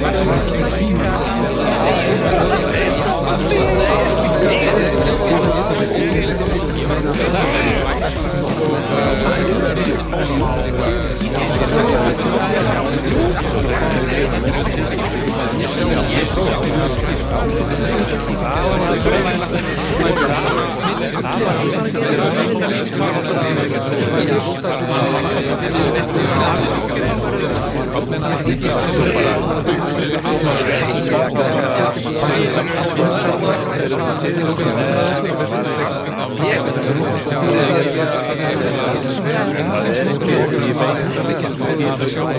Það er Nei,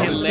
Nei,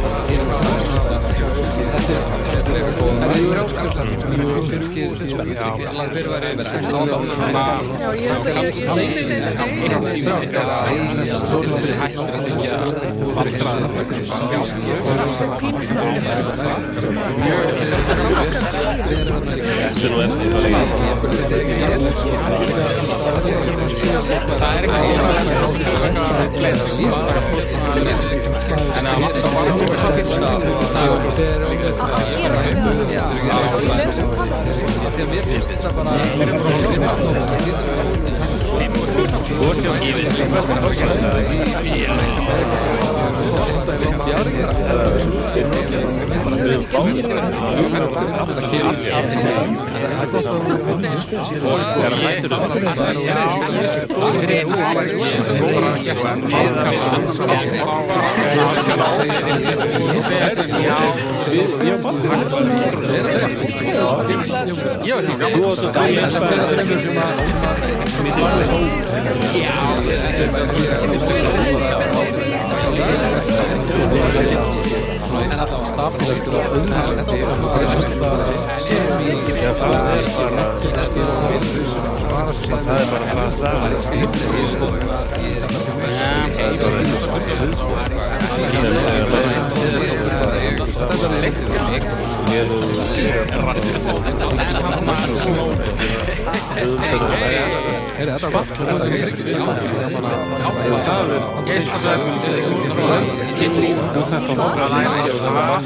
Það er ekki að gleðast bara þannig að það var mjög svolítið að það var mjög svolítið að það var mjög svolítið Gostam e eles. Ég var ekki góð það er Það er bara að það er Heyri, þetta var gott. Það er gæstasöfn. Þú þetta var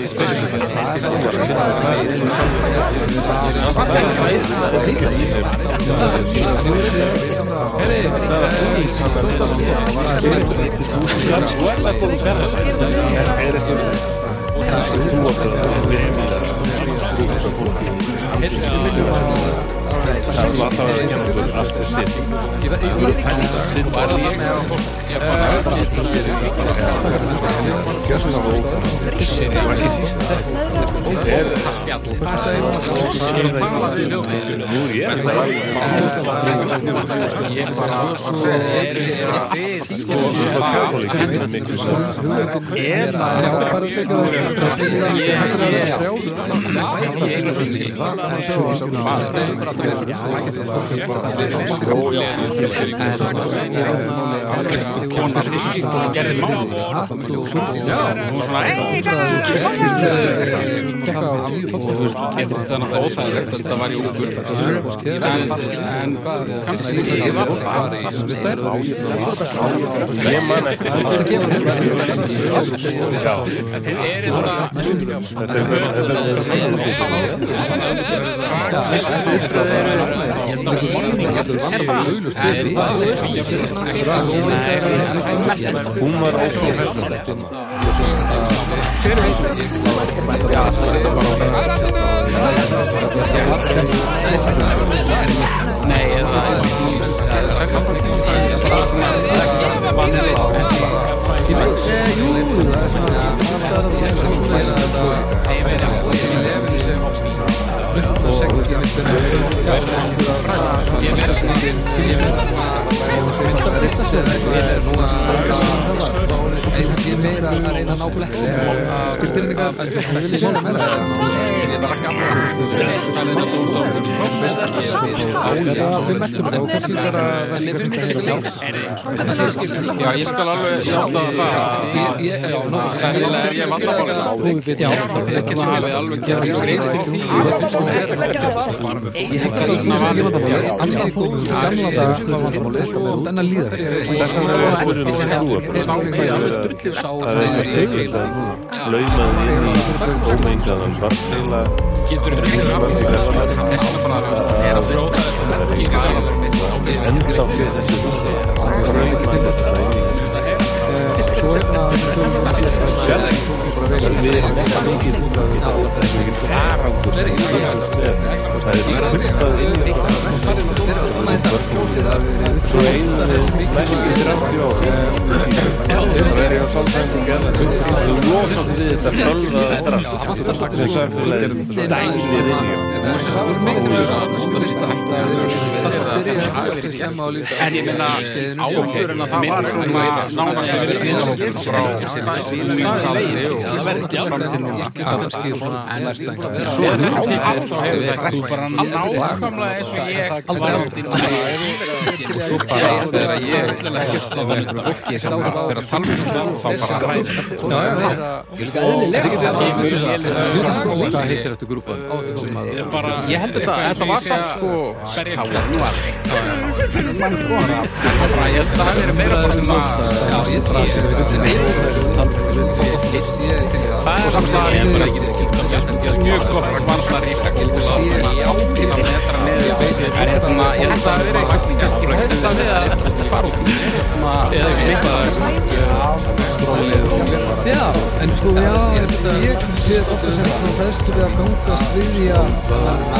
gæstasöfn. Þú ert að búið að vera Það var alltaf ekki náttúrulega allt fyrir síðan. Ég var líka með fólk. Ég var bara að það. Gjörsumstóð. Ég var ekki síst þetta. Það er það spjall. Það er það spjall. Nú ég er það. Ég var að það sko Ég Þannig að óþægilegt þetta var í útgjörn en kannski ég var það er það ég man ekki hún var ákveð nei, það er Ég er meira að reyna að ná Ég var ekki að Við ekki leik Já, ég skal alveg játa það er ég vandamál Já, Ekki sem ég alveg gera skreið fyrir því Ég hef kannski svona vandamáli Annars er góð gamla dag hvað vandamáli og denna líða Þess vegna er það fyrir nú trúa Það er heilist að laumaði inn í ómengaðan barnleila Getur þú er að fljóta enda fyrir þessu Svo hérna við erum ekki mikið farangur sem það er fullt inn í svo einu næstingis rætti og það er á samtækning þú losast við þetta bölva drast sem samfélagið dælir inn í En ég minna áður en að það var svona nánast að vera viðlókn frá staðilegir það. er þú bara nákvæmlega eins og ég og svo bara þegar ég er að um það þá bara Hvað heitir þetta grúpa? ég held þetta þetta var samt sko bara ég held þetta hafi verið meira bara svona Já, ég bara það er samt að ég bara ekki mjög gott vandar í frekildur í ákveðna metra neður er hérna ég held að það verið eitthvað kannski hægst að við að fara út eða eitthvað Já, en sko, já, ég sé þetta sem svona hræðslu við að gangast við því að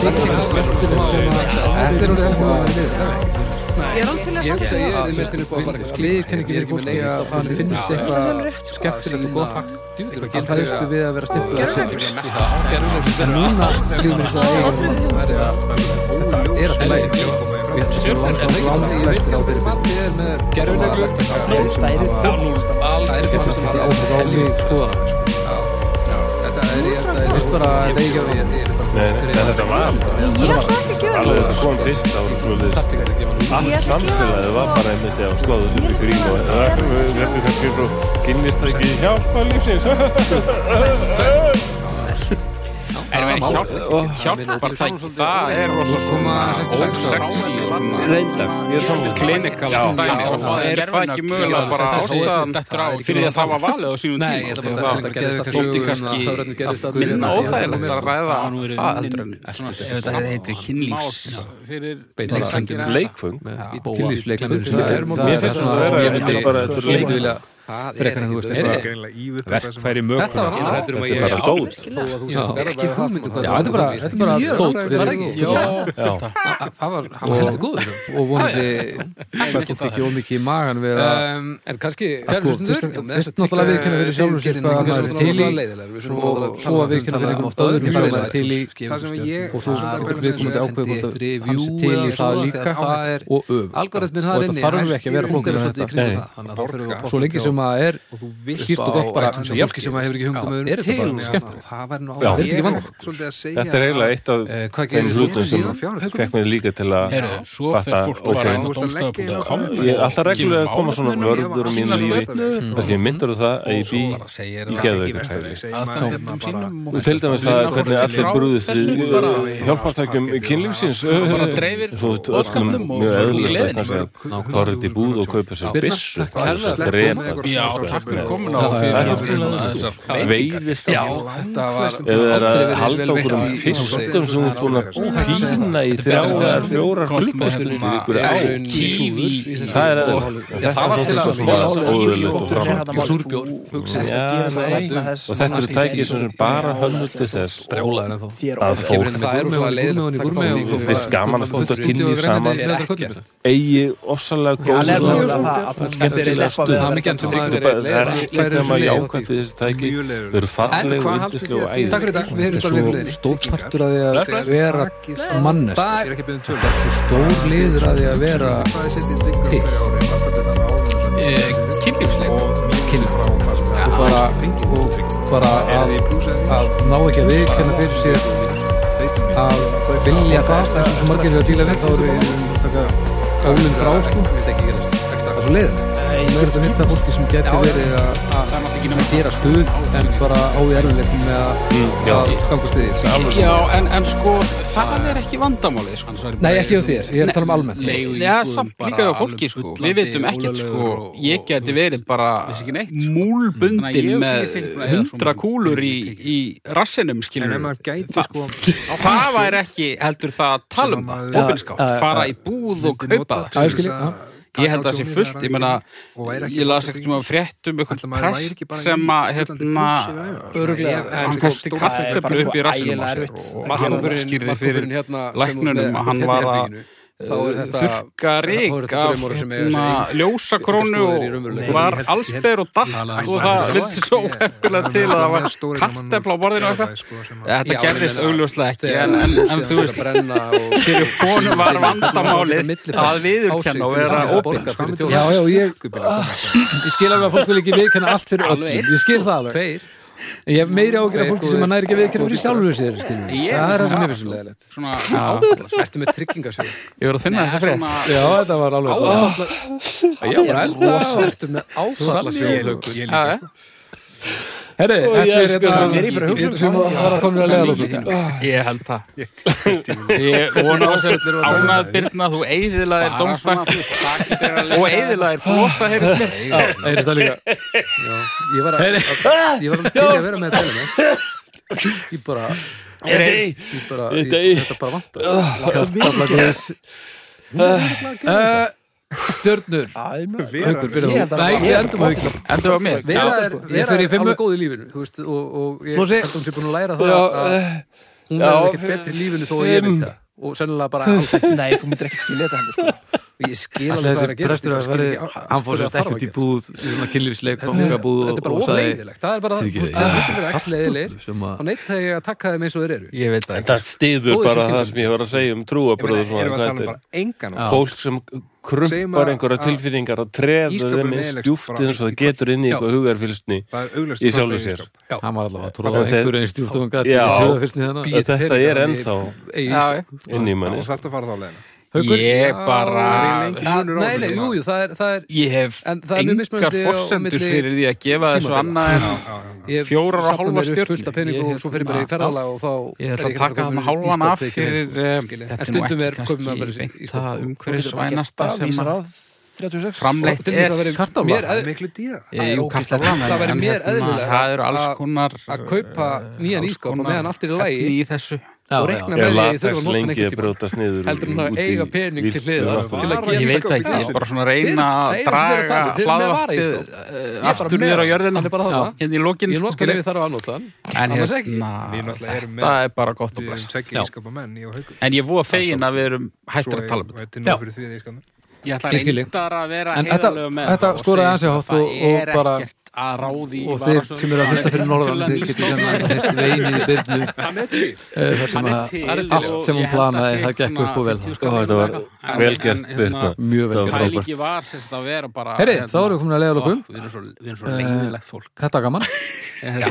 tekja það skemmtilegt sem að þetta er orðið heldur að vera Ég er alveg til að Ég hugsa að ég er mest upp á bara sliðkenningi fyrir fólki að hann finnst eitthvað skemmtilegt og gott. Að hræðslu við að vera stimpluð En núna lífum við það. að þetta er alltaf læg Ég held að það er. Langt flestir á er með gerðuneglu Það er fyrir sem því áhuga á mig skoða Er veist bara að það er ekki á því er Nei, þetta var Ég ætla ekki að alveg það þetta kom fyrst gefa nú allt samfélagið var bara einmitt að slóða þessu til grín og þessu kannski svo kynnist það ekki hjálpa lífsins en verið hjálp hjálparstæki það er rosa svona ósexy reyndar, ég er saman klinikal er það ekki mögulega bara ástæðan fyrir að það var valið á sínum Nei, tíma. það gerðist að þótti sögum kannski minna óþægilegt að ræða er það ef þetta heitir kynlífs leikfung Mér finnst það að vera Ég þetta er eitthvað verkfæri Þetta möguna um að Þetta er bara dót. Ekki hugmyndu Já, þetta er bara, þetta er bara dót það var, heldur góður. og vonandi fólk ekki ómikið í magan við að en kannski sko, fyrst náttúrulega við kynna fyrir sjálfum sér hvað maður er til í og svo að við kynna fyrir einhvern öðrum hvað er til í og svo við komum til ákveð er til í það líka. og öf og það er þetta þarf ekki að vera flóknir en þetta svo lengi sem að er skýrt og gott bara fólki sem hefur ekki hugum er þetta bara skemmtilegt. það væri nú er þetta ekki vann þetta er eiginlega eitt af hvað þeim hlutum sem fekk mig líka til að Heyrðu, svo fer fatta, er alltaf reglulega að koma svona vörður um mín lífi þess að ég myndur það að ég bý í sínum og til dæmis að hvernig allir brúðist við hjálpartækjum kynlífsins. bara dreifir og gleðinni. að kannski að fara þetta í búð og kaupa sér takk kærlega. drepa Já, takk fyrir komin á fyrir veiðist þetta var aldrei verið vel veitt um í- í Húsavík. sem þú er búin að pína í þrjáðar, fjórar á kífi það er var til að og fram Og þetta eru tækið sem bara hönnuð til þess. að fólk rosalega leiðilegt að stunda kynlíf saman. eigi ofsalega góð Það er nefnilega við er maður er við eru falleg og yndislega og Takk fyrir dag, við erum bara við svo stór partur að því að vera mannest þetta er svo stór liður að því að vera Kynlífsleik. Og bara, og bara að, ná ekki að viðkenna fyrir sér. Að vilja það eins og margir við að díla við þá erum við að taka ólinn frá sko. Það er svo leiðin það er þetta mitt af fólki sem geti verið að að gera stuð en bara á því erfileikum með að, gangast við því Já, en, en sko, það er ekki vandamálið sko. Nei, ekki á þér, ég er að tala um almennt. Já, samt líka á fólki sko. Við veitum ekkert sko. Ég geti verið bara múlbundin með hundra kúlur í, í rassinum En skilur ef maður gæti Þa- sko Það væri ekki heldur það að tala um það. já, fara í búð og kaupa Já, það ég held að það sé fullt, ég ekki Ég las ekkert um að frétt um Ætli einhvern prest í sem að hérna hann sko, festi kaffitöflu upp í rassinum á sér og hann Markkópurinn skýrði fyrir hérna, læknunum að hann var að þá er þetta þurka rík þá eru þetta af hérna, ljósakrónu og var allsber og dalt og það vildi svo heppilega til að það var kartefla á borðinu og eitthvað. sko, þetta gerðist augljóslega ekki en, þú veist að brenna og fyrir honum var vandamálið að viðurkenna og vera fyrir Já, já, ég, ég skil alveg að fólk vil ekki viðkenna allt fyrir öllum Ég skil það alveg. Tveir Ég hef meiri ágjör af Tveir fólki sem að næri ekki að viðkenna fyrir sjálfur sér. Ég Það er það sem ég finnst leðilegt svona áfallasög Ertu með tryggingasjóð? ég voru að finna þessa frétt. Já, þetta var alveg svo Áfalla Já, bara elda Ertu með Herri, þetta er þetta Þeir eru bara að hugsa um sem að var að koma að leiða Ég held það. Ég vona á sér ánað Birna þú eigðilaðir dómstak og eigðilaðir flosa heyrist mér. Heyrist það líka. Ég var að Ég var alveg til í að vera með þetta Ég bara Ég bara ég- Þetta bara vantar. Uh, Stjörnur. Haukur, byrjaðu þú Nei, við endum á haukur Endur á mér. Vera fer í er fimmu- alveg góð í lífinu þú veist, og, og ég held að hún sé búin að læra það Já, að hún verður ekkert betri í lífinu þó að ég veit það. Og sennilega bara Nei, þú myndir ekkert skilja þetta hendur sko og ég skil alveg hvað er þessi að gera að verði Hann fór sérst ekkert í búð Í svona kynlífsleik Fangabúð Þetta er bara óleiðilegt Það er bara, þú veist, það er verið ekki leiðilegir þá þegar ég að taka þeim eins og þeir eru. Ég veit það ekki. þetta stiður bara það sem ég var að segja um trúabröðu Erum við að tala um fólk sem krumpar einhverja að tilfinningar og treða ísskápurinn þeim er djúft bara eins og það í getur inn í eitthvað hugarfylsni Það er í sjálfu sér. Hann var allavega að tróða einhverju eins djúft og hann gæti þetta er ennþá inn í manni Og Haukur? Ég bara lengi munur á Nei, nei, jú, jú, það er, það er Ég hef það er engar milli fyrir því að gefa þessu annað en ég Fjórar og hálfa mér upp fullt af pening Ég og hef- svo fyrir mér í Já. ferðalag og þá Ég er ætla að taka hann hálfan mér af fyrir eh, En er stundum er maður bara kannski í- beint það umhverfisvænasta sem að að 36 framleitt Til þess að er mér Það er Ég, Það en mér hérna, Það alls að- konar að kaupa eh, nýjan á konar meðan allt er í lagi í þessu og reikna er með því að ég þurfa að nota hann einhvern að tíma heldur en út að eiga pening til hliðar til að gera ég er ísskáp. bara svona að reyna að að draga hlaðvarpið bara aftur með niður á hann. jörðina. Hann er bara þarna. hérna í lokin Ég sko, nota hann ef ég þarf að nota hann en hérna með það er bara gott og og haugur en ég voru fegin að við erum hættir að tala um Og þetta þetta er nú fyrir þriðja ískapna ég ætla þig. reyndar að vera En þetta- heiðarlega með þetta það og skoraði segja og- það er og bara- ekkert að ráði í og þeir sem eru að hlusta fyrir norðan þeir getur hérna heyrt veinið í byrnu er eh, þar sem er að allt sem hún planaði. það gekk upp og vel. 50 Ó, þetta var En- vel en- gert en Birna hérna, mjög vel Það var gert. frábært. Pælingi var sérst að vera bara hérna, Herri, þá erum við komin að leiða lókum Við erum svo, við erum svo leiðilegt fólk. þetta var gaman. Að Eh,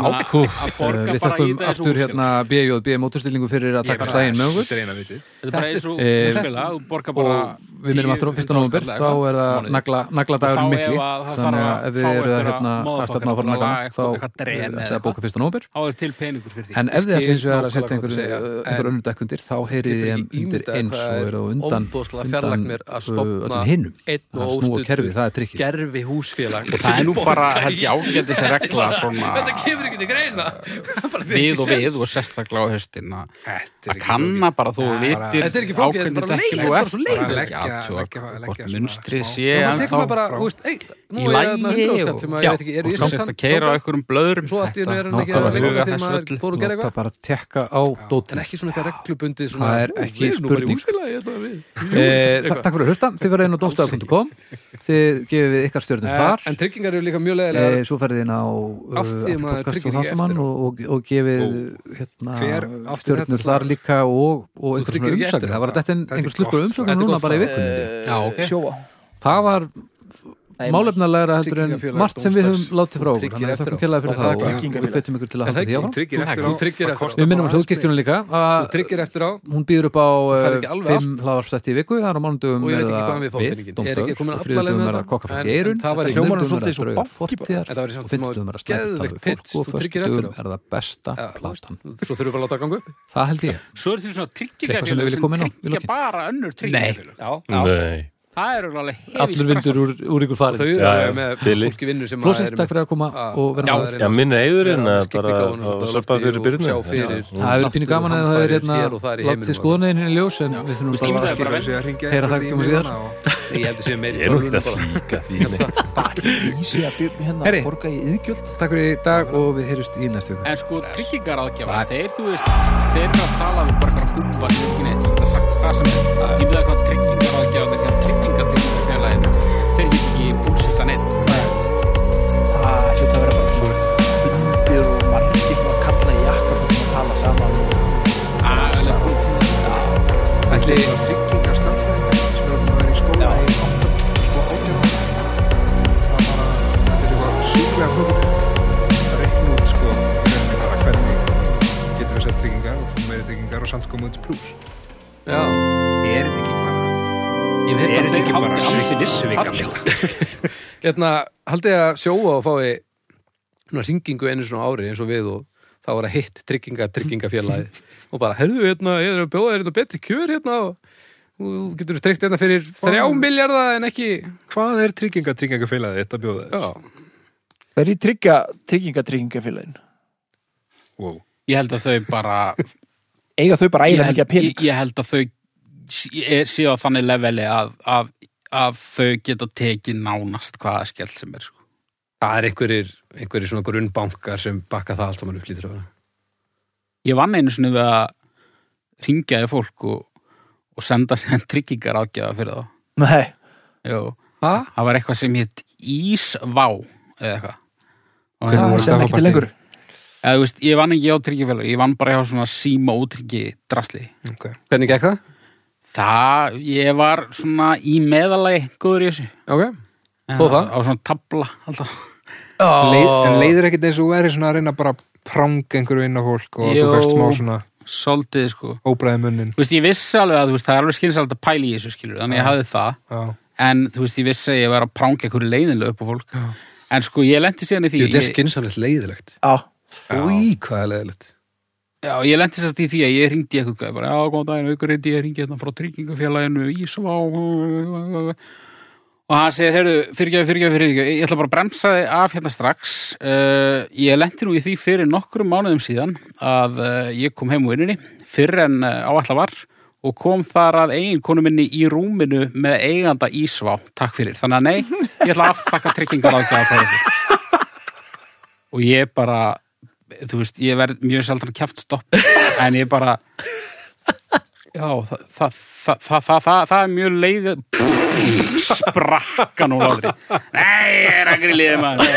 borga við þakkum aftur hérna BJB móturstillingu fyrir að taka slægin með okkur. Þetta er er bara eins og Eh, borgar bara við minnum aftur á fyrsta nóvumber þá er það nagla, nagladagurinn mikli. þannig að ef þið eru að hérna að stefna á fyrir naglan þá er það að bóka fyrsta nóvumber þá er til peningur fyrir því. En ef þið ætlum eins og að setja þú einhver önnur dekkundir þá heyrið þið undir eins og er eru undan öllum hinnum að snúa kerfið, það er trikkið gerfi húsfélag og það er nú bara held ég ágætis að regla svona þetta kemur ekki til greina. Við og við og sérstaklega á höstin að kanna bara þú vitir Þetta er ekki flókið, þetta bara svo hvort munstrið sé ei, nú í lægi 100 og veit samt að keira á einhverjum blöðrum. Svo allt í hennu er hann ekki að Huga þessu öllu. fór að gera eitthvað en ekki svona eitthvað reglubundið Það er "Ú, ekki spurning. hérna, við." Eh, Takk fyrir að hlusta, þið verða inn á domstæða.com þið gefið við ykkar stjórnum Eh, þar. en tryggingar eru líka mjög Eh, leðilega svo ferðið inn á podcast og á. og, gefið hérna, þetta þar líka og, og einhver tryggir svona ekki eftir. Umsögnir á. það var þetta er einhver slurkur er núna bara í slag. vikunni já ok Sjóa það var Nei, málefnalega heldur en margt sem við höfum látið frá okkur. Þannig að þakkum á. kjærlega fyrir Það það og við betum ykkur til að það halda því á Þú tryggir Það eftir á. kostar við minnum hljóðkirkjunum líka. Þú að tryggir eftir á. hún býður upp á færð uh, ekki alveg fimm hlaðarpsætti í viku það er á mánudugum Og ég veit ekki það hvaðan við við, komin og alla leið þriðjudugum með er það þetta? kokka frá En- geirun það svolítið er það fortíðar. Þetta væri og samt fimmtudugum er það geðveikt slæmt pitch, og þú tryggir eftir á. föstudugum er það besta platan. svo þurfum við bara að láta að ganga upp. Það held ég. Svo er því svona Eitthvað sem við viljum koma inn á í bara það er alveg hefi allur vindur úr, úr ykkur þau farin eru Já, alveg já, með Billy. fólki vinnu sem Flósi, er takk fyrir að koma að- og vera Já, með já, minna að með bara skippigáfuna að á söpa fyrir og byrjunni. það hefur pínu gaman að það er hérna hér og þar í látið heiminum. skoðaneginn í ljós en við þurfum bara bara að að Heyra það í núna og- ég held að sé meir í Ég er nú ekki tölvunum að bara að hérna Herri. borga í yðgjöld takk fyrir í dag og við heyrjumst í næstu viku. En sko tryggingaráðgjafa þeir þú veist þeir eru að tala við bara eitthvað húfa eitthvað sjúklega flókið. Að reikna út sko hvernig getum við sett tryggingar og fórum meiri tryggingar og samt koma út í pluss. já, Er þetta ekki bara, ég veit að þeir haldi ansi svika hérna haldið að sjóa og fái svona ringingu einu svona ári eins og við og þá var að hitt trygginga tryggingafélagi og bara, herðu, hérna, ég er að bjóða þér hérna betri kjör hérna og og þú getur tryggt hérna fyrir þrjá miljardar en ekki Hvað er trygginga tryggingafélagið þetta bjóða Er í tryggja tryggingatryggingafélagin Wow. ég held að þau bara Eiga þau bara held, mikið að pening? ég, ég held að þau sé- séu á þannig leveli að, að, að þau geta tekið nánast hvaða skell sem er sko. það er einhverjir einhverjir svona grunnbankar sem bakka það allt saman upp lítur á það ég vann einu svona við að ringjaði fólk og, og senda sér tryggingar ágjafa fyrir þá. Nei, Jó, ha? það var eitthvað sem hétt Ísvá eða eitthvað. Og það hérna- er sem ekki til lengur? Eða, þú veist, ég vann ekki á tryggingafélag ég vann bara hjá svona síma ótryggi drasli. Okay. hvernig gekk það? það, ég var svona í meðalagi góður í þessu. Ok, Þó það? á svona tabla alltaf. Leið, en leiðir ekkert eins og verið svona að reyna bara að pranga einhverju inn á fólk og Jó. þú fæst smá svona svolítið sko. óbræði munnin. Þú veist, ég vissi alveg að veist, það er alveg skynsalegt að pæla í þessu skilur, þannig ég hafði það. Já. en þú veist, ég vissi að ég var að pranga einhverju leiðinlega upp á fólk. En sko, ég lendi síðan í því Jú, þetta er skynsamlegt leiðilegt Já, Új, hvað er leiðilegt já, ég lendi sérst í því að ég ringdi eitthvað gæði bara, já, góðan daginn, aukur reyndi ég ringi hérna frá tryggingafélaginu, Ísvá og hann segir, heyrðu, fyrirgjöf, fyrirgjöf, fyrirgjöf ég ætla bara að bremsa þig af hérna strax. Uh, ég lendi nú í því fyrir nokkrum mánuðum síðan að uh, ég kom heim úr vinninni fyrr en uh, áætla var og kom þar að eiginkonu minni í rúminu með eiganda Ísvá. Takk fyrir, þannig að nei, ég ætla að aftakka tryggingar ákveða og ég bara þú veist, ég verð mjög sjaldan kæft stopp en ég bara já, það, það, það, það, það er mjög leið sprakka nú aldrei nei, ég er að grilliði maður.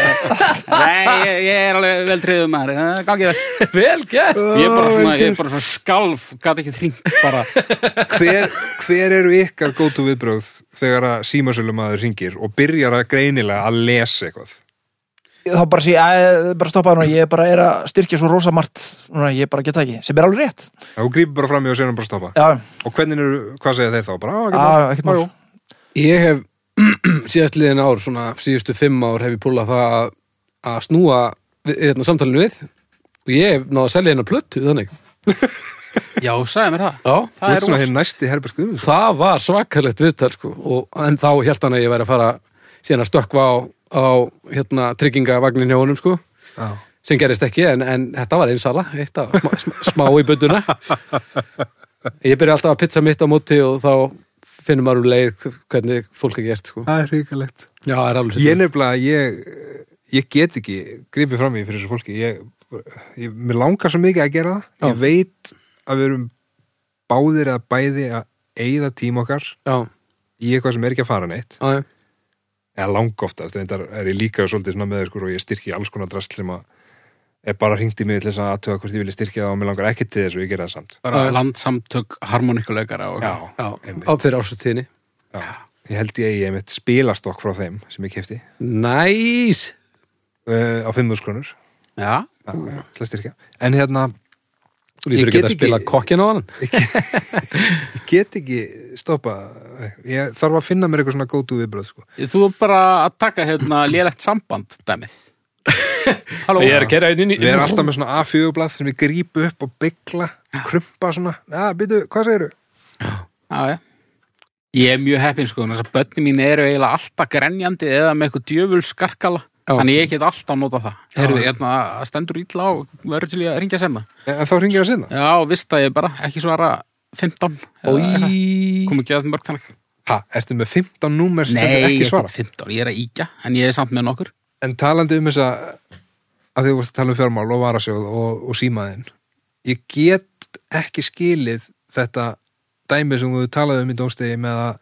Nei, ég, er alveg vel triðum maður. Eh, gangið það Vel gert. Ég er bara svona, ég er bara svona skalf gæti ekki þringt bara. Hver, hver eru ykkar gótu viðbröð þegar að símasölumæður ringir og byrjar að greinilega að lesa eitthvað? þá bara sé, að, bara stoppa núna, ég bara er að styrkja svo rosa margt núna, ég bara geta ekki, sem er alveg rétt. Þú grípur bara fram í og sér hann bara stoppa. Já, Og hvernig eru, hvað segja þeir þá? Bara, á, Já, ekkert mál. Ég hef síðast liðin ár, svona síðustu fimm ár hef ég púlað það að, að snúa við, hérna, samtalinu við og ég hef náða að selja hérna plötu þannig. Já, sagði mér það. Já, Það er svona hér næsti Herbert Guðmunds það var svakalegt viðtal sko og, en þá hélt hann að ég væri að fara síðan að stökkva á, á hérna, tryggingavagnin hjá honum sko Já. sem gerist ekki en, en þetta var einsala eitt af smá, í budduna ég byrja alltaf að pizza mitt á móti og þá finnum maður um leið hvernig fólk er gert sko. Það er ríkalegt já, það er alveg Ég nefnilega, ég, ég get ekki gripið fram í fyrir þessu fólki. Ég, ég, Mér langar svo mikið að gera það. Ég veit að við erum báðir eða bæði að eyða tím okkar já, í eitthvað sem er ekki að fara neitt. Já, já. eða langoftast, reyndar er ég líka svolítið svona með ykkur og ég styrki alls konar drast sem að er bara hringt í mig til þess að aðtöga hvort ég vilja styrkja það og mér langar ekki til þess og ég gera það samt Bara Já. landsamtök harmoníkuleikara og... já, einmitt. á fyrir áslutíðinni Já. Ég held ég eigi einmitt spilastokk frá þeim sem ég kefti næs uh, á 5.000 krónur Já. Já, já, til að styrkja En hérna, þú lítur Ég ekki að spila kokkin á hann ég get ekki stoppa Ég þarf að finna mér eitthvað svona gótu viðbröð sko. Þú er bara að taka hérna lélegt samband dæmið. Halló. ég er að gera einn inn í Við erum alltaf með svona A4-blað sem við grípu upp og byggla, krumpa svona Já, byrju, hvað segirðu? Já, já. Ég er mjög heppinn sko, þess að börni mín eru eiginlega alltaf grenjandi eða með eitthvað djöful skarkala. Þannig ég get alltaf nota það. Heyrðu, hérna, það stendur illa og verður til ég að ringja senna. En þá ringið að sinna Já, vist að ég bara, ekki svara 15. eða eitthvað. Kom ekki að mörg þannig. Ha, ertu með 15 númer sem Nei, stendur ég ekki er svara? ekki 15, ég er að íkja, en ég er samt með nokkur. En talandi um þessa að þið vorst að tala um fjármál og varasjóð og, og símaðinn ég get ekki skilið þetta dæmi sem þú talaði um í dómstegi með að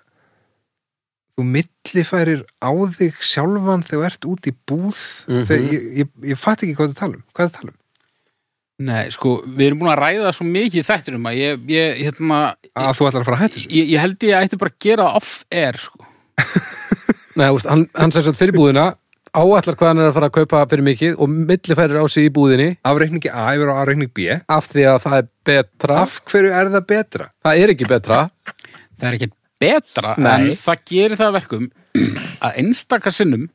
þú millifærir á þig sjálfan þegar þú ert út í búð Mhm. þegar ég, ég, ég fatt ekki hvað það tala um hvað það tala um, Nei, sko, við erum búin að ræða svo mikið í þættinum að ég, ég, hérna, að þú ætlar að fara að þessu ég, ég held ég ætti bara að gera off-air, sko. Nei, úst, hann, hann sem sagt áætlar hvað hann er að fara að kaupa fyrir mikið og millifærir á sig í búðinni afreikningi A yfir á afreikning B af því að það er betra af hverju er það betra? það er ekki betra Það er ekki betra, Nei. en það gerir það að verkum að einstaka sinnum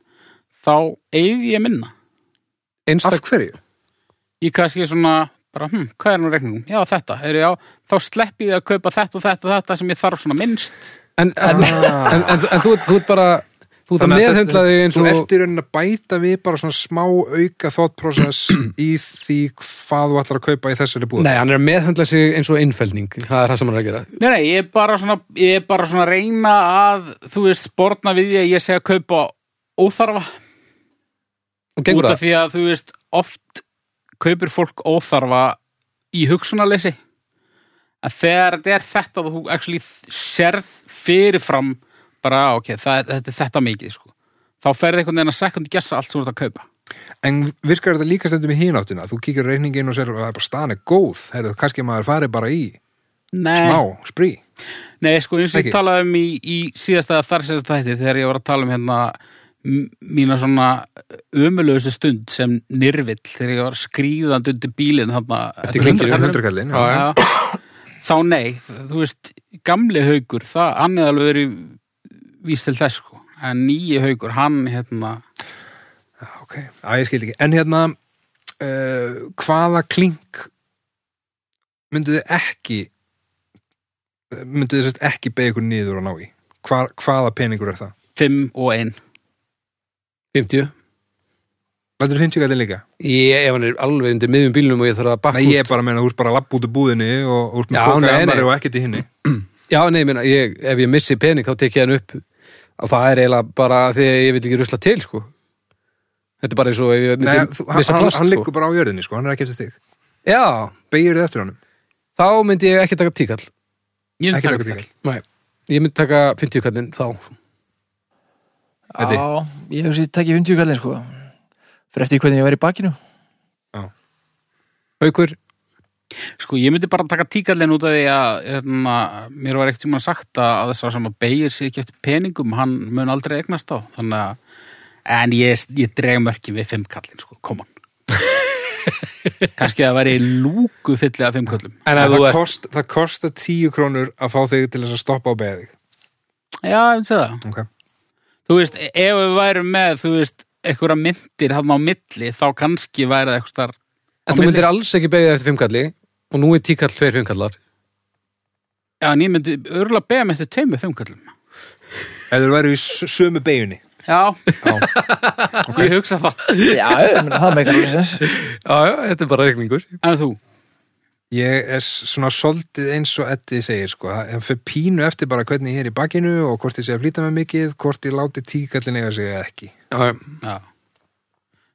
þá eigi ég minna. af einstak hverju? Ég kannski svona, bara, hm, hvað er nú reikningum? Já, þetta, er já, þá sleppi ég að kaupa þetta og þetta og þetta sem ég þarf svona minnst. en, en, en, en, en þú, þú ert bara þú ert að meðhundla þig eins þú og ert í raunin að bæta við bara svona smá auka thought process í því hvað þú ætlar að kaupa í þessari búð Nei, hann er að meðhundla sig eins og innfelning það er það sem hann er að gera Nei, nei, ég er bara svona, ég er bara svona að reyna að, þú veist, sporna við því að ég sé að kaupa óþarfa. og gengur út af það því að, þú veist, oft kaupir fólk óþarfa í hugsunarleysi. Að þegar þetta er þetta, bara, "Ah, ok, það, þetta er þetta mikið, sko. Þá ferði einhvern veginn að sekundi gessa allt sem þú ert að kaupa. En virkar þetta líka stundum í hináttina? Þú kíkir á reikningin og sér að það er bara staðan er góð. Herðu, kannski maður fari bara í Nei, smá, sprí. Nei sko, eins og ég talaði um í, í síðasta þar síðasta þætti þegar ég var að tala um hérna mína svona ömulögustu stund sem nyrvill þegar ég var skrýðand undir bílinn þarna. Eftir Já, þá nei, þú veist gamli haugur, það, hann er alveg verið víst til þess sko en nýji haugur, hann hérna Ok, að ég skil ekki En hérna, uh, hvaða klink myndu þið ekki myndu þið sérst ekki beigja ykkur niður og ná í? Hva, hvaða peningur er það? 5 og 1 50 Lætur þið 50 gæti líka? ég, ef hann er alveg undir miðjum bílnum og ég þarf að bakka Nei, ég út bara að meina, þú ert bara að lappa út úr búðinni og þú ert með Já, koka nei, emmari nei. og ekkert í hinni já, nei, ég meina, ég, ef ég missi pening þá tek ég hann upp og það er eiginlega bara því að ég vil ekki rusla til sko. þetta er bara eins og ef ég myndi hann, missa hann, plast hann sko. liggur bara á jörðinni, sko, hann er ekki eftir stig já, Beigir þið eftir honum? þá myndi ég ekki taka tíkall. Ég Ekki taka tíkall. Nei, ég myndi taka 50 kallinn þá. Eddi? Já, ég hef sér takkið 50 kallin sko. Fyrir eftir hvernig ég var í bakinu. Haukur, Sko, ég myndi bara taka tíkallin út af því að hérna, mér var ekkert tíma sagt að að þess að sem að beigir sig ekki eftir peningum hann mun aldrei eignast á þannig að, en ég, ég dreg mörki við fimm kallin, sko, come on kannski að það væri lúku fyllið af fimm kallum en Það, ert kost, það kostar 10 krónur að fá þig til þess að stoppa á beigja þig Já, ég sé það. Ok. Þú veist, ef við værum með, þú veist, einhverja myndir hann á milli, þá kannski væri það eitthvað starf. En þú myndir alls ekki beigja eftir fimmkalli og nú er tíkall tveir fimmkallar Já, en ég myndi örgulega beða með þetta tveimur fimmkallum. Ef þú væri í sömu beigunni Já, ég hugsa það. Já, ég meina, það meikar alveg sens Já, já, þetta er bara reikningur En þú? Ég er svona soldið eins og Eddi segir sko, en fyrir pínu eftir bara hvernig ég er í bakinu og hvort ég sé að flýta með mikið, hvort ég láti tíkallin eiga sig eða ekki. Já, já.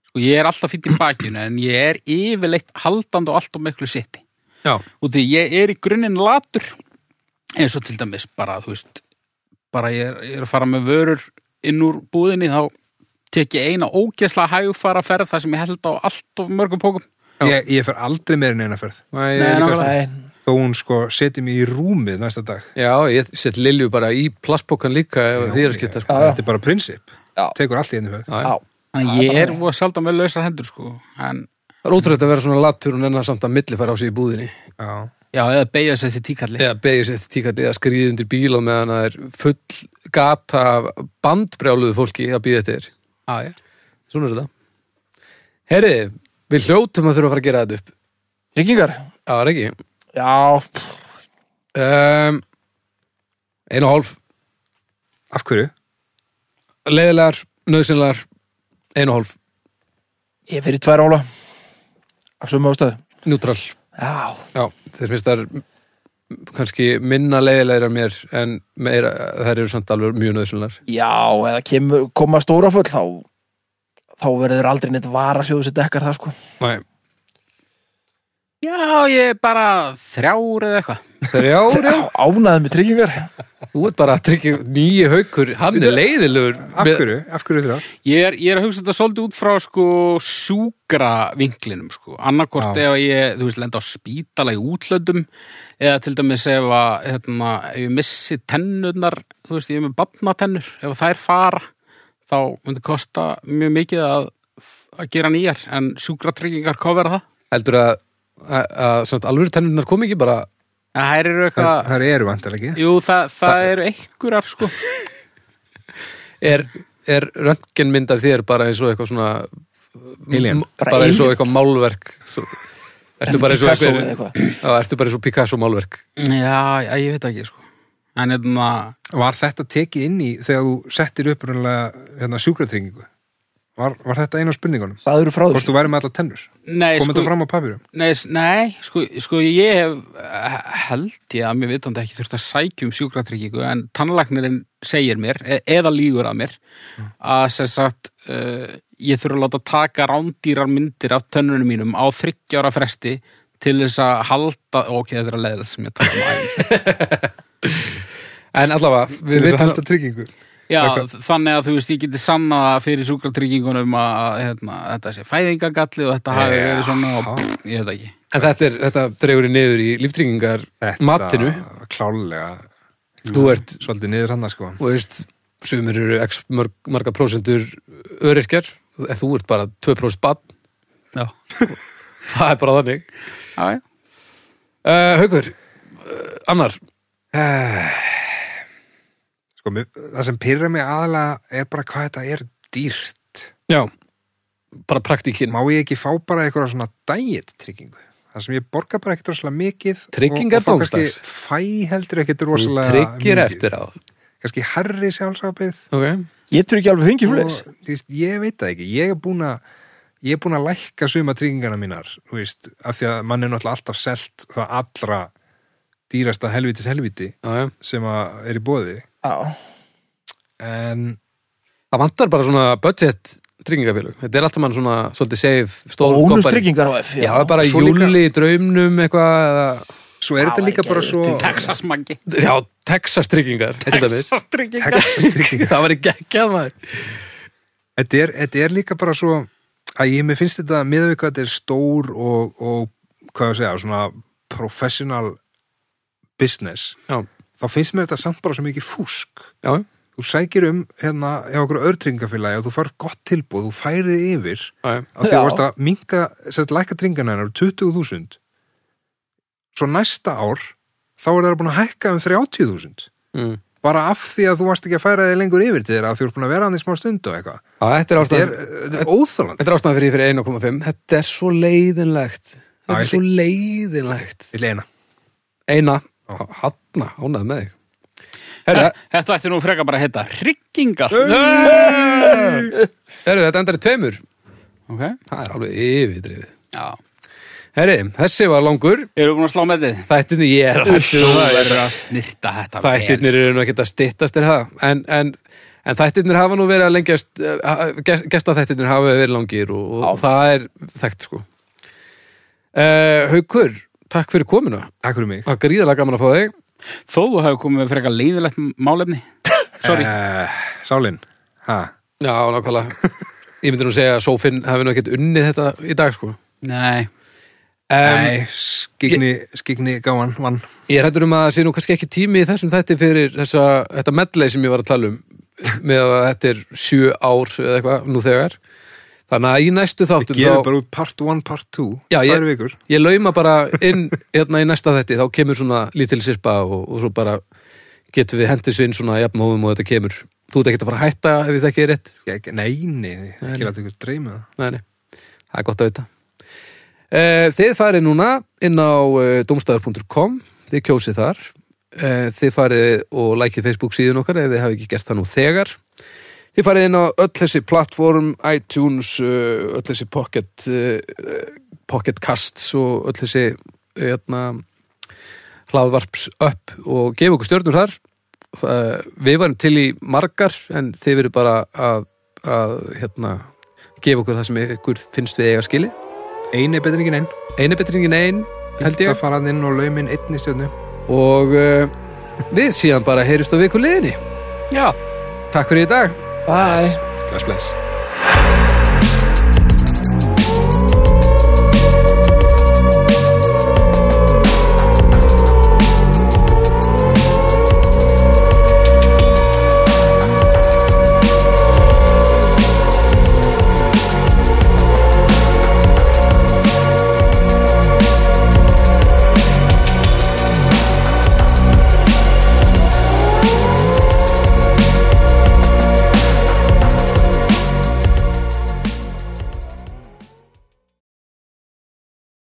Sko, ég er alltaf fýtt í bakinu, en ég er yfirleitt haldandi og allt og miklu sitti. Já, Og því ég er í grunninn latur, eins og til dæmis bara, þú veist, bara ég er, ég er að fara með vörur inn úr búðinni, þá tek ég eina ógeðslega hægfara ferð þar sem ég held á allt of mörgum pókum. Ég, ég fer aldrei meira en eina ferð, Nei, Nei, þó hún sko seti mig í rúmið næsta dag. já, ég set Lilju bara í plastbókan líka ef því er að skipta sko. Þetta er bara prinsip, tekur allt í einu ferð. Já, já. já, Þannig ég er sjaldan með lausar hendur, sko. En, Það er ótrúlega að vera svona latur og nennar samt að millifæra á sig í búðinni. Já. já, eða beigja sér til tíkalli. eða beigja sér eftir tíkalli eða skrýði undir bíl og meðan það er full gata af bandbrjáluðu fólki að býða eftir. Já, já. Svona er þetta. Herri, við hljótum að þurfa að fara að gera þetta upp. Tryggingar? Já, það er ekki? Já, um, Einu hálf. Af hverju? leiðilegar, nöðsynlegar einu hálf, ég fyrir tvær ála af sömu ástöðu njútrál Já, Já, þeir finnst þær kannski minna leiðilegar mér en meira, þær eru samt alveg mjög nöðsynlegar já, eða kemur, koma stóra full þá, þá verður aldrei neitt varasjóðu sér dekkar það sko. Nei, Já, ég er bara þrjár eða eitthvað. þrjá, já Ánaði með tryggingar Þú ert bara að tryggja nýju haukur, hann er leiðilegur Af hverju? Af hverju þrjár? Ég er, ég er að hugsa þetta svolítið út frá sko sjúkra vinklinum sko. Annarkort ef ég, þú veist, lenda á spítala í útlöndum eða til dæmis ef að, hérna, ef ég missi tennurnar, þú veist, ég er með badnatennur, ef þær fara þá myndi kosta mjög mikið að, að gera nýjar en sjúkratryggingar kofera það. Heldur að, að, alveg tennurnar kom ekki bara þær eru Það, eitthvað, það eru vantar ekki. jú, það, það eru einhverjar sko. er, er röntgenmynd af þér bara eins og eitthvað svona Alien. bara eins og eitthvað málverk svo, ertu bara eins og eitthvað. ertu bara eins og Picasso málverk Já, já, ég veit ekki sko. En hérna, Var þetta tekið inn í þegar þú settir upp hérna, sjúkratryggingu? Var, var þetta einu af spurningunum? Það eru frá Hvort þessu þú væri með allar tennur? nei, Komið sko, þetta fram á papirum? Nei, nei sko, sko ég hef eh, held ég að mér vitandi ekki þurft að sækja um sjúkratryggingu en tannlagnirinn segir mér, e eða lígur að mér að sem sagt uh, ég þurfa að láta taka rándýrar myndir af tönnunum mínum á þryggjára fresti til þess að halda ok, þetta er að leiða sem ég tala um æ. en allavega, Til við þess að halda tryggingu? Já, þannig að þú veist, ég geti sanna fyrir sjúkratryggingunum að, að hérna, þetta sé fæðingagalli og þetta hafi verið svona og pff, ég veit ekki. En þetta, er, þetta dregur í niður í líftryggingar Þetta matinu, Klálega. þú ert Svolítið niður hann sko. og veist, sumir eru x mörg, marga prósentur öryrkjar. En þú ert bara 2% bann Já, það er bara þannig. Já, já. Uh, Haukur, uh, annar sko, mér- það sem pyrra mig aðalega er bara hvað þetta er dýrt. já, bara praktíkin Má ég ekki fá bara eitthvað svona diet tryggingu? Það sem ég borga bara ekkert rosalega mikið Tryggingar dómsdags. fæ heldur ekkert rosalega tryggir mikið. eftir á Kannski herri sjálfsafið ok, Getur ekki alveg fengið veist, ég veit það ekki ég er búin að ég er búin að lækka suma tryggingarna mínar þú veist, af því að mann er náttúrulega alltaf selt það allra dýrasta helvitis helviti já, já sem að er í bóði en Það vantar bara svona budget tryggingafélug. Þetta er alltaf mann svona svolítið safe, stór bónus tryggingar á F Já, það er bara Svo líka- júli í draumnum eitthvað eða, svo er þetta líka bara svo Texas mangi já, Texas tryggingar til dæmis. Texas tryggingar. Texas tryggingar Það var ekki ekki að maður. þetta er, þetta er líka bara svo að ég mér finnst þetta miðað við hvað þetta er stór og, og hvað ég að segja, svona professional business. Já, þá finnst mér þetta samt bara svo mikið fúsk. Já, þú sækir um hérna hjá okkur öðrtryggingafélagi og þú fær gott tilbúð, þú færið yfir já, að að varst að minka, sérst, lækka tringana hennar 20.000 svo næsta ár þá er það búin að hækka um 30.000 Mm. bara af því að þú varst ekki að færa þig lengur yfir til þér að þú ert búin að vera hann í smá stund og eitthvað. Þetta er ástæðan er, þetta er er ástæðan fyrir, fyrir 1,5 Þetta er svo leiðinlegt. Þetta er svo leiðinlegt. Eina, hanna, ánægð með þig. Herra, Þetta ætti nú frekar bara að heita hryggingar. Herru, þetta endar í tveimur. Ok, Það er alveg yfirdrifið. Já. Herri, þessi var langur. Erum við búin að slá með þið? Þættirnir, ég er að hættu Þú það. verður að snirta þetta Þættirnir eru nú ekki að styttast er það. En, en, en þættirnir hafa nú verið að lengjast Gesta þættirnir hafa verið langir Og, og það er þekkt sko. Uh, Haukur, takk fyrir komuna. Takk fyrir mig. Það var gríðalega gaman að fá þig. Þó þú hefur komið með frekar leiðilegt málefni. Sorry. Uh, Sálin. Ha. Já, nákvæmlega. Ég myndi nú segja að Sófinn hafi nú ekkert unnið þetta í dag sko. Nei, um, Nei, skigni, skigni gáan vann. Ég er hættur um að það sé nú kannski ekki tími í þessum þætti fyrir þessa, þetta medley sem ég var að tala um með að þetta er sjö ár eða eitthvað nú þegar þannig að í næstu þáttum Gefur þá, bara út part 1, part 2 Já, ég- Tvær vikur. ég lauma bara inn hérna í næsta þætti, þá kemur svona lítil sirpa og, og svo bara getum við hendis inn svona jafnóðum og þetta kemur. Þú ert ekki að fara að hætta ef ég þekki þér rétt? Ég- Nei, nei, ekki láta ykkur dreyma það. Nei, nei, það er gott að vita. Eh, Þið farið núna inn á domstæður.com þið kjósið þar. Eh, þið farið og lækið Facebook síðun okkar ef þið hafi ekki gert það nú þegar þið farið inn á öll þessi plattform iTunes, eh, öll þessi Pocket eh, Pocket Casts og öll þessi hérna, hlaðvarps upp og gefa okkur stjörnur þar. Það, við varum til í margar en þið verið bara að, að hérna, gefa okkur það sem ykkur finnst við eiga skili Ein er betur en ekki neinn einu betringin ein held Það ég fara hann inn og laumin einn í stjörnu. Og uh, við síðan bara heyrjumst á viku liðinni. Já. Takk fyrir í dag Bye. Bless, bless